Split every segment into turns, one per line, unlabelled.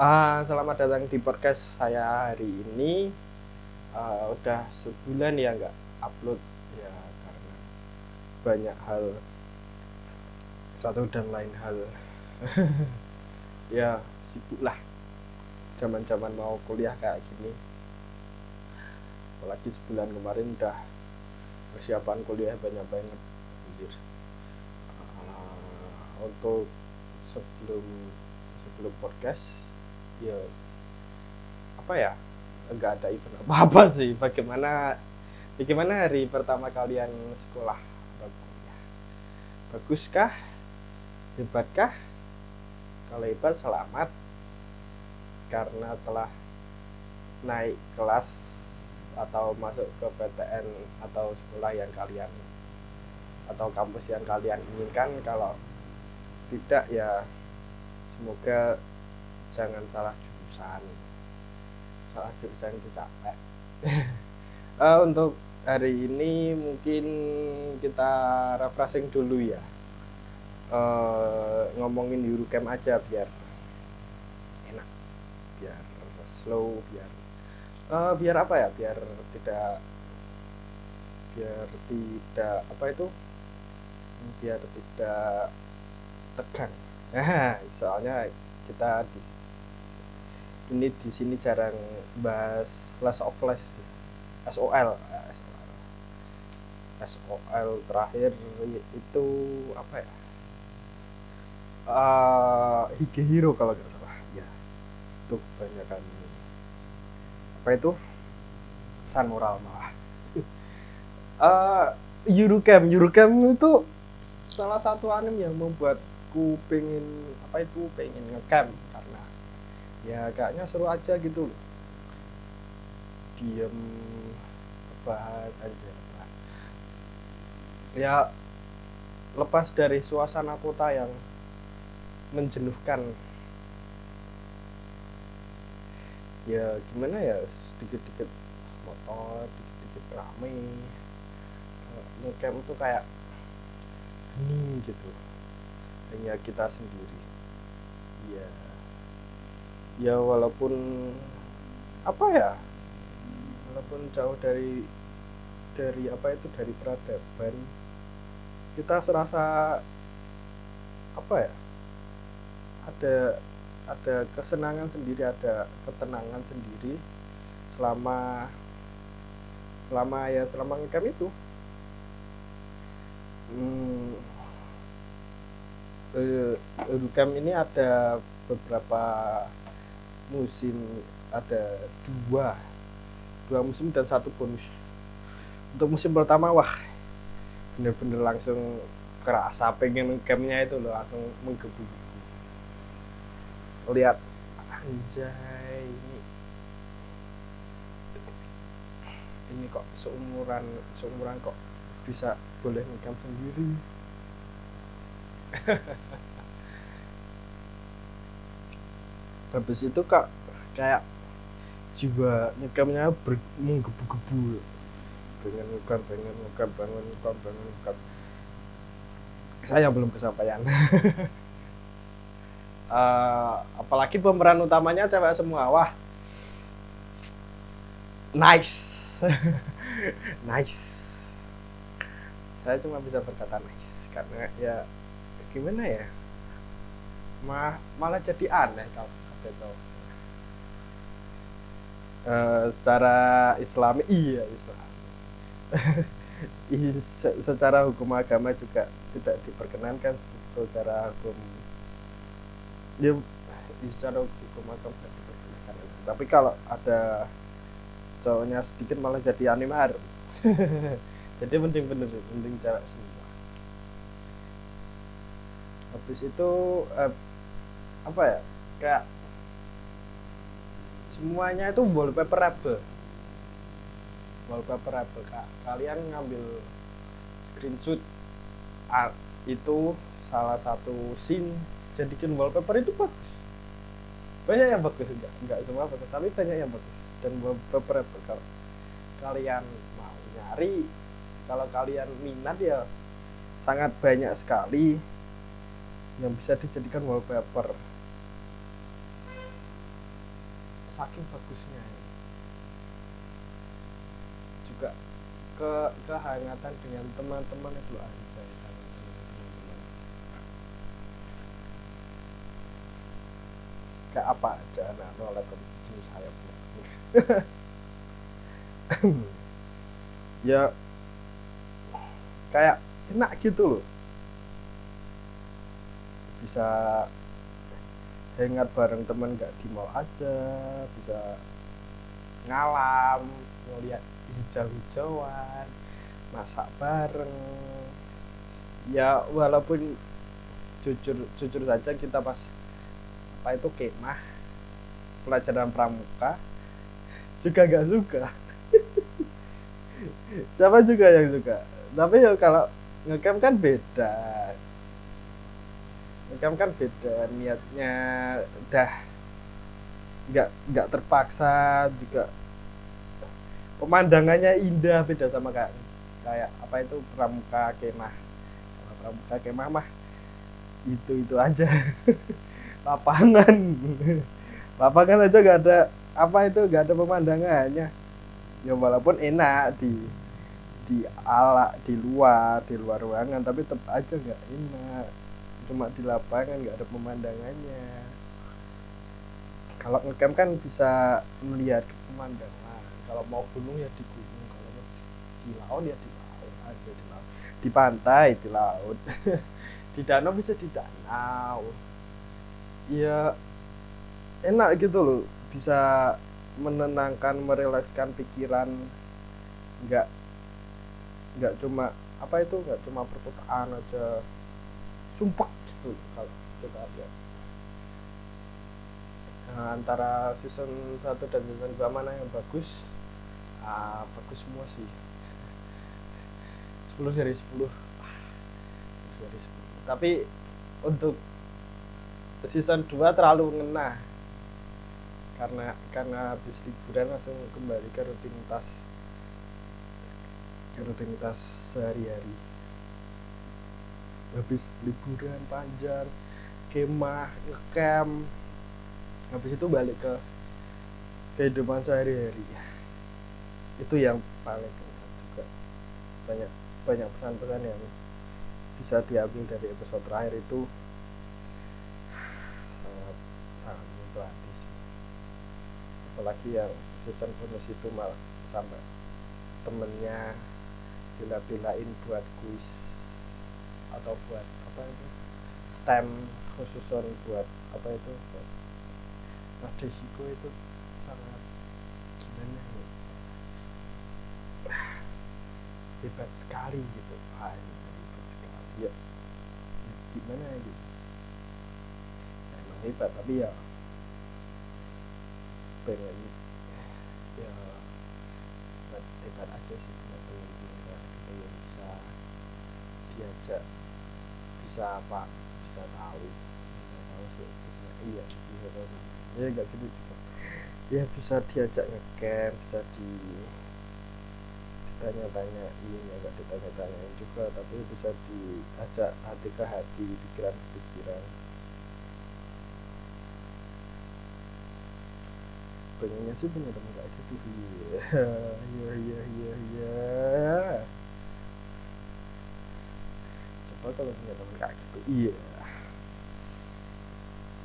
Ah, selamat datang di podcast saya hari ini. Ah, udah sebulan ya nggak upload ya karena banyak hal satu dan lain hal. ya sibuk lah. Zaman-zaman mau kuliah kayak gini. Apalagi sebulan kemarin udah persiapan kuliah banyak banget. Anjir. Ah, untuk sebelum sebelum podcast ya apa ya nggak ada event apa apa sih. Bagaimana bagaimana hari pertama kalian sekolah? Baguskah hebatkah? Kalau hebat selamat. Karena telah naik kelas atau masuk ke PTN atau sekolah yang kalian atau kampus yang kalian inginkan. Kalau tidak ya semoga jangan salah jurusan. Salah jurusan itu capek. Uh, untuk hari ini mungkin kita refreshing dulu ya. Uh, ngomongin Eurocamp aja biar enak biar slow biar uh, biar apa ya? Biar tidak biar tidak apa itu? Biar tidak tegang. Soalnya kita di ini di sini jarang bahas less of less SOL SOL terakhir itu apa ya? Uh, Higehiro kalau nggak salah. Ya itu kebanyakan apa itu? Samurai malah. Uh, Eurocamp Eurocamp itu salah satu anime yang membuatku pengen apa itu pengen ngecamp ya kayaknya seru aja gitu. Loh diem rebahan aja ya lepas dari suasana kota yang menjenuhkan. Ya gimana ya sedikit-sedikit motor sedikit-sedikit rame. Ngecamp itu kayak hening gitu. Hanya kita sendiri. Ya ya walaupun apa ya? Walaupun jauh dari dari apa itu dari peradaban kita serasa apa ya? Ada ada kesenangan sendiri ada ketenangan sendiri selama selama ya selama ngecamp itu. Hmm, camp ini ada beberapa musim ada dua dua musim dan satu bonus. Untuk musim pertama wah bener-bener langsung kerasa pengen campnya itu loh langsung menggebu lihat anjay ini. Ini kok seumuran seumuran kok bisa boleh ngecamp sendiri habis itu kak kayak jiwa nyekamnya menggebu-gebu. Pengen ngekam pengen ngekam pengen ngekam pengen ngekam saya belum kesampaian. Uh, apalagi pemeran utamanya cewek semua. Wah. Nice. Nice. Saya cuma bisa berkata nice karena ya gimana ya? Ma malah jadi aneh kalau uh, secara islami iya islam secara hukum agama juga tidak diperkenankan secara hukum. Ya secara hukum agama tidak diperkenankan. Tapi kalau ada cowoknya sedikit malah jadi animar jadi penting bener penting cewek semua. Habis itu eh, apa ya kayak semuanya itu wallpaperable wallpaperable kak. Kalian ngambil screenshot ah, itu salah satu scene jadikan wallpaper itu bagus. Banyak yang bagus enggak enggak semua bagus tapi banyak yang bagus. Dan wallpaperable kalau kalian mau nyari kalau kalian minat ya sangat banyak sekali yang bisa dijadikan wallpaper saking bagusnya juga ke kehangatan dengan teman-teman itu aja kayak apa aja anak nolak ke saya ya kayak enak gitu loh. Bisa hangat bareng teman gak di mall aja bisa ngalam ngeliat hijau-hijauan masak bareng. Ya walaupun jujur jujur saja kita pas apa itu kemah pelajaran pramuka juga gak suka. Siapa juga yang suka? Tapi ya kalau ngecamp kan beda ngecamp kan beda niatnya udah nggak nggak terpaksa juga pemandangannya indah beda sama kayak kayak apa itu pramuka kemah. Kalau pramuka kemah mah itu itu aja. Lapangan. Lapangan aja gak ada apa itu gak ada pemandangannya. Ya walaupun enak di di ala di luar di luar ruangan tapi tetap aja nggak enak cuma di lapangan nggak ada pemandangannya. Kalau ngecamp kan bisa melihat pemandangan. Kalau mau gunung ya di gunung kalau mau di laut ya di laut aja di laut. Di pantai di laut. Di danau bisa di danau. Ya enak gitu loh. Bisa menenangkan merelakskan pikiran. Nggak nggak cuma apa itu? Nggak cuma perkotaan aja. Sumpah gitu kalau kita lihat nah, antara season 1 dan season 2 mana yang bagus? Ah, bagus semua sih. 10 dari 10 10 dari 10 tapi untuk season 2 terlalu ngena. Karena karena habis liburan langsung kembali ke rutinitas ke rutinitas sehari-hari habis liburan panjang kemah ngecamp. Habis itu balik ke kehidupan sehari-hari. Itu yang paling juga. Banyak banyak pesan-pesan yang bisa diambil dari episode terakhir itu. Sangat sangat menyentuh sih. Apalagi yang season bonus itu malah sampai temennya bila-bilain buat kuis atau buat apa itu? Stem khususon buat apa itu? Buat nah itu sangat gimana ya? Hebat sekali gitu. Ah hebat sekali. Ya gimana ya gitu? Ya, emang hebat tapi ya pengen ya hebat, aja sih gitu yang bisa diajak bisa apa bisa tahu. Tahu iya bisa tahu sih. Ya enggak gitu juga. Ya bisa diajak ngecamp bisa di ditanya-tanya ini enggak ditanya-tanyain juga tapi bisa diajak hati ke hati pikiran ke pikiran. Pengennya sih punya teman kayak gitu. Iya iya iya iya coba kalau punya teman kayak gitu. Iya.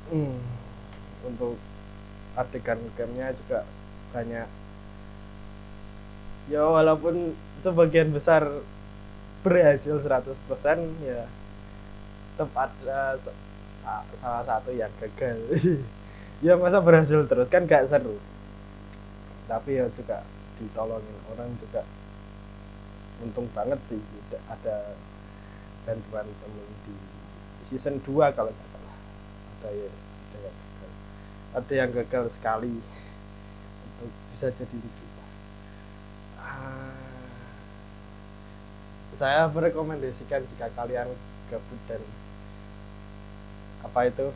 Hmm. untuk adegan gamenya juga banyak. Ya walaupun sebagian besar berhasil 100% ya tepat uh, salah satu yang gagal. Ya masa berhasil terus kan gak seru. Tapi ya juga ditolongin orang juga. Untung banget sih ada bantuan temen di season 2 kalau nggak salah. Ada ya ada yang gagal. Ada yang gagal sekali untuk bisa jadi cerita. Ah, saya merekomendasikan jika kalian gabut dan apa itu?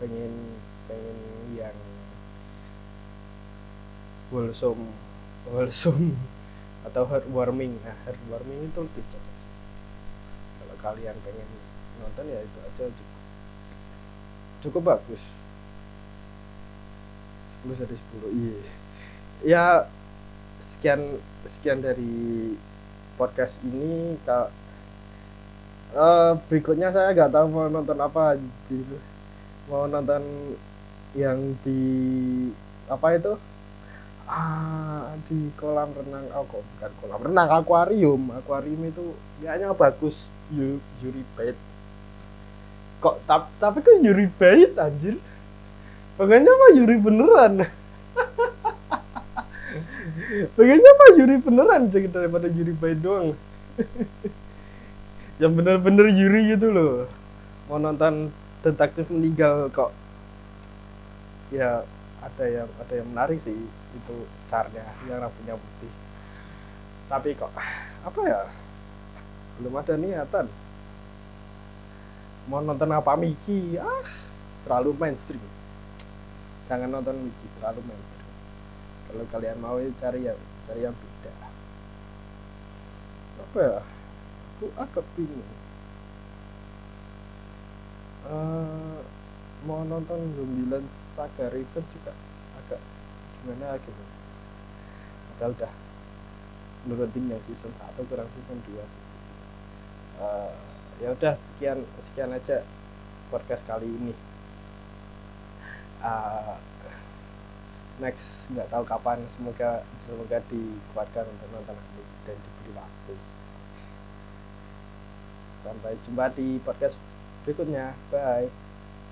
Pengen pengen yang wholesome wholesome atau heartwarming. Nah heartwarming itu lebih cocok kalian pengen nonton ya itu aja cukup. Cukup bagus. Lebih dari 10 iya. Ya sekian sekian dari podcast ini kak. Eh, berikutnya saya nggak tahu mau nonton apa gitu. Mau nonton yang di apa itu ah di kolam renang. Oh kok bukan kolam renang akuarium. Akuarium itu kayaknya bagus. Yu, Yuri Bait. Kok tap, tapi kan Yuri Bait anjir? Pokoknya mah Yuri beneran. Pokoknya mah Yuri beneran sih daripada Yuri Bait doang. Yang bener-bener Yuri gitu loh. Mau nonton detektif meninggal kok. Ya ada yang ada yang menarik sih itu caranya yang rambutnya putih. Tapi kok apa ya? Belum ada niatan. Mau nonton apa Miki ah terlalu mainstream. Jangan nonton Miki terlalu mainstream. Kalau kalian mau cari yang cari yang beda. Apa ya? Aku agak bingung. Uh, mau nonton Zombieland Saga Riven juga agak gimana gitu padahal udah nurutin yang season 1 kurang season 2 sih uh, ya udah sekian sekian aja podcast kali ini uh, next nggak tahu kapan semoga semoga dikuatkan untuk nonton dan diberi waktu Sampai jumpa di podcast berikutnya. Bye.